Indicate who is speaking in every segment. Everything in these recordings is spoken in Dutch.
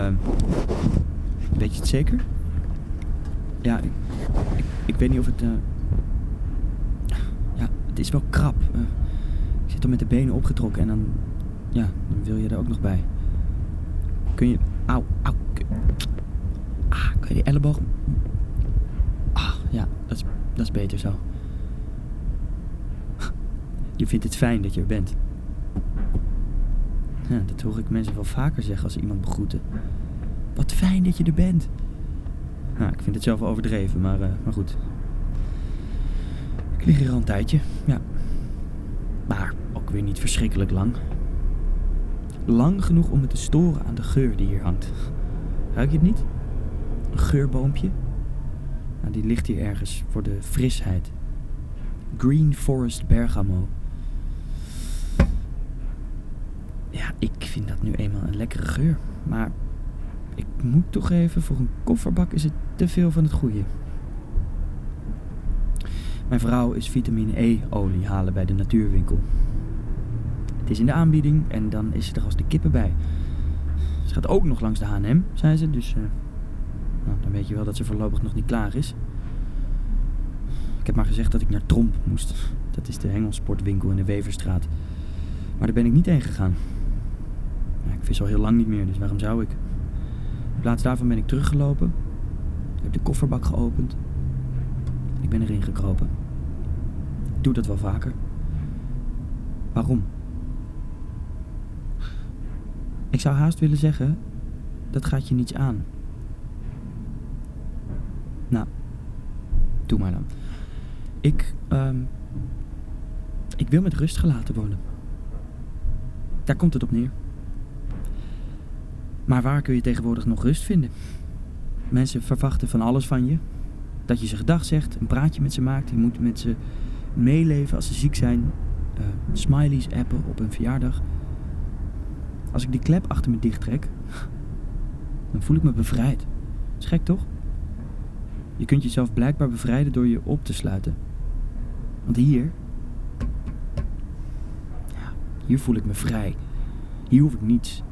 Speaker 1: Ehm weet je het zeker? Ja, ik, weet niet of het... eh, ja, het is wel krap. Eh, ik zit er met de benen opgetrokken en dan... Ja, dan wil je er ook nog bij. Kun je... Auw, auw. kun- Ah, je die elleboog... Ah, ja, dat is, dat is beter zo. Je vindt het fijn dat je er bent. Ja, dat hoor ik mensen wel vaker zeggen als ze iemand begroeten. Wat fijn dat je er bent. Nou, ik vind het zelf overdreven, maar, eh, maar goed. Ik lig hier al een tijdje, ja. Maar ook weer niet verschrikkelijk lang. Lang genoeg om me te storen aan de geur die hier hangt. Ruik je het niet? Een geurboompje? Nou, die ligt hier ergens voor de frisheid. Green Forest Bergamo. Ja, ik vind dat nu eenmaal een lekkere geur. Maar ik moet toegeven, voor een kofferbak is het te veel van het goede. Mijn vrouw is vitamine E-olie halen bij de natuurwinkel. Het is in de aanbieding en dan is ze er als de kippen bij. Ze gaat ook nog langs de H&M, zei ze, dus eh, nou, dan weet je wel dat ze voorlopig nog niet klaar is. Ik heb maar gezegd dat ik naar Tromp moest. Dat is de hengelsportwinkel in de Weverstraat. Maar daar ben ik niet heen gegaan. Ik vis al heel lang niet meer, dus waarom zou ik? In plaats daarvan ben ik teruggelopen. Heb de kofferbak geopend. Ik ben erin gekropen. Ik doe dat wel vaker. Waarom? Ik zou haast willen zeggen, dat gaat je niets aan. Nou, doe maar dan. Ik, ehm, ik wil met rust gelaten worden. Daar komt het op neer. Maar waar kun je tegenwoordig nog rust vinden? Mensen verwachten van alles van je. Dat je ze gedag zegt, een praatje met ze maakt. Je moet met ze meeleven als ze ziek zijn. eh, smileys appen op een verjaardag. Als ik die klep achter me dicht trek, dan voel ik me bevrijd. Is gek toch? Je kunt jezelf blijkbaar bevrijden door je op te sluiten. Want hier. Ja, hier voel ik me vrij. Hier hoef ik niets.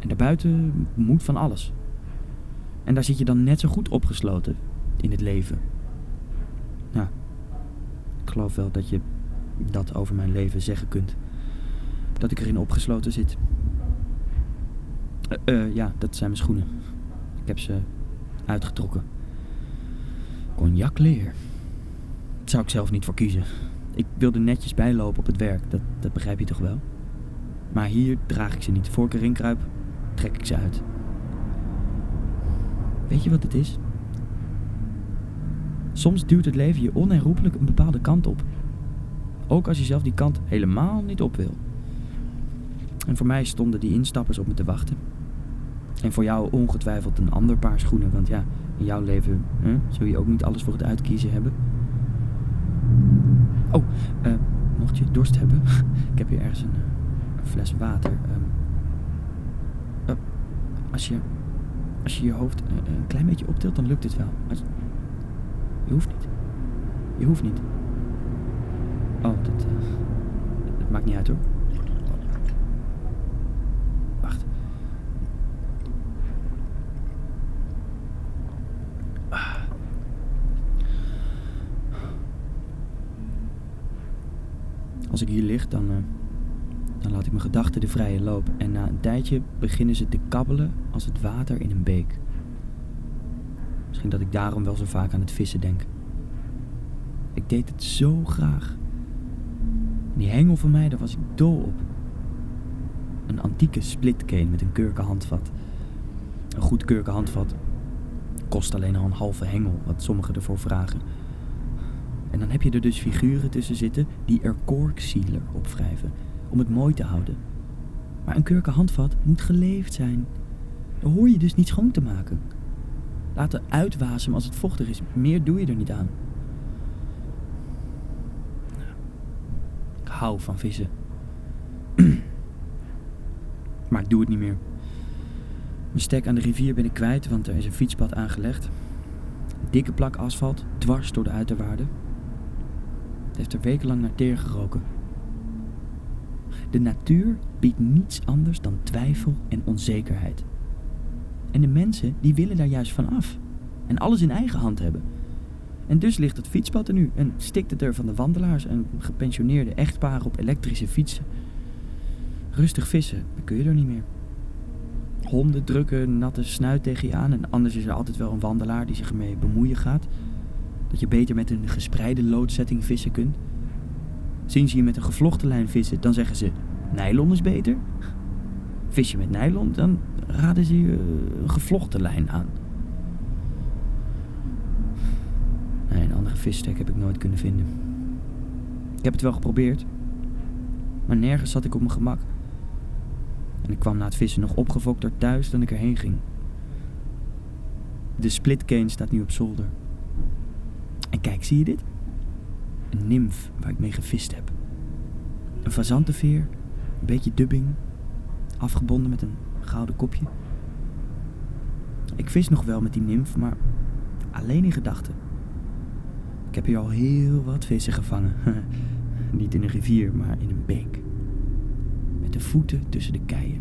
Speaker 1: En daarbuiten moet van alles. En daar zit je dan net zo goed opgesloten in het leven. Ja, ik geloof wel dat je dat over mijn leven zeggen kunt. Dat ik erin opgesloten zit. Eh, ja, dat zijn mijn schoenen. Ik heb ze uitgetrokken. Cognacleer. Dat zou ik zelf niet voor kiezen. Ik wilde netjes bijlopen op het werk, dat, dat begrijp je toch wel? Maar hier draag ik ze niet. Voor ik erin kruip, trek ik ze uit. Weet je wat het is? Soms duwt het leven je onherroepelijk een bepaalde kant op. Ook als je zelf die kant helemaal niet op wil. En voor mij stonden die instappers op me te wachten. En voor jou ongetwijfeld een ander paar schoenen, want ja, in jouw leven zul je ook niet alles voor het uitkiezen hebben. Oh, eh, mocht je dorst hebben, ik heb hier ergens een, fles water. ehm. Als, je, als je je hoofd een klein beetje optilt, dan lukt het wel. Je hoeft niet. Je hoeft niet. Oh, dat, dat maakt niet uit hoor. Wacht. Als ik hier lig, dan, eh, laat ik mijn gedachten de vrije loop. En na een tijdje beginnen ze te kabbelen als het water in een beek. Misschien dat ik daarom wel zo vaak aan het vissen denk. Ik deed het zo graag. Die hengel van mij, daar was ik dol op. Een antieke splitkane met een kurkenhandvat. Een goed kurkenhandvat kost alleen al een halve hengel, wat sommigen ervoor vragen. En dan heb je er dus figuren tussen zitten die er korksealer op wrijven, om het mooi te houden. Maar een kurkenhandvat moet geleefd zijn. Dan hoor je dus niet schoon te maken. Laten uitwasemen als het vochtig is, meer doe je er niet aan. Ik hou van vissen. maar ik doe het niet meer. Mijn stek aan de rivier ben ik kwijt, want er is een fietspad aangelegd. Een dikke plak asfalt, dwars door de uiterwaarden. Het heeft er wekenlang naar teer geroken. De natuur biedt niets anders dan twijfel en onzekerheid. En de mensen die willen daar juist van af. En alles in eigen hand hebben. En dus ligt het fietspad er nu en stikt het er van de wandelaars en gepensioneerde echtparen op elektrische fietsen. Rustig vissen, dat kun je er niet meer. Honden drukken natte snuit tegen je aan en anders is er altijd wel een wandelaar die zich ermee bemoeien gaat. Dat je beter met een gespreide loodsetting vissen kunt. Zien ze je met een gevlochten lijn vissen, dan zeggen ze nylon is beter. Vis je met nylon, dan raden ze je een gevlochten lijn aan. Nee, een andere visstek heb ik nooit kunnen vinden. Ik heb het wel geprobeerd, maar nergens zat ik op mijn gemak. En ik kwam na het vissen nog opgefokter thuis dan ik erheen ging. De splitcane staat nu op zolder. En kijk, zie je dit? Een nimf waar ik mee gevist heb. Een fazantenveer, een beetje dubbing, afgebonden met een gouden kopje. Ik vis nog wel met die nimf, maar alleen in gedachten. Ik heb hier al heel wat vissen gevangen. Niet in een rivier, maar in een beek. Met de voeten tussen de keien.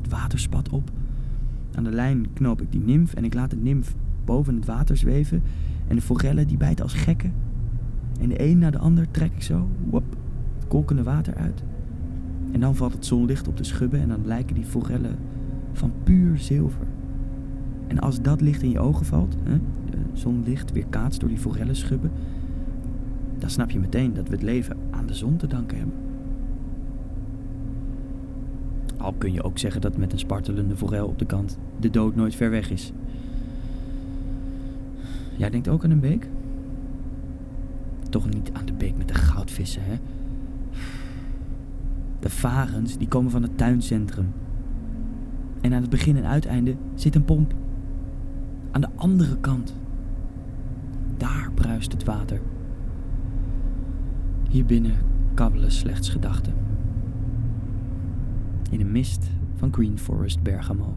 Speaker 1: Het water spat op. Aan de lijn knoop ik die nimf en ik laat de nimf boven het water zweven. En de forellen die bijten als gekken. En de een na de ander trek ik zo, het kolkende water uit. En dan valt het zonlicht op de schubben en dan lijken die forellen van puur zilver. En als dat licht in je ogen valt, hè, zonlicht weer kaatst door die forellenschubben, dan snap je meteen dat we het leven aan de zon te danken hebben. Al kun je ook zeggen dat met een spartelende forel op de kant de dood nooit ver weg is. Jij denkt ook aan een beek? Toch niet aan de beek met de goudvissen, hè? De varens die komen van het tuincentrum. En aan het begin en uiteinde zit een pomp. Aan de andere kant. Daar bruist het water. Hier binnen kabbelen slechts gedachten. In een mist van Green Forest Bergamo.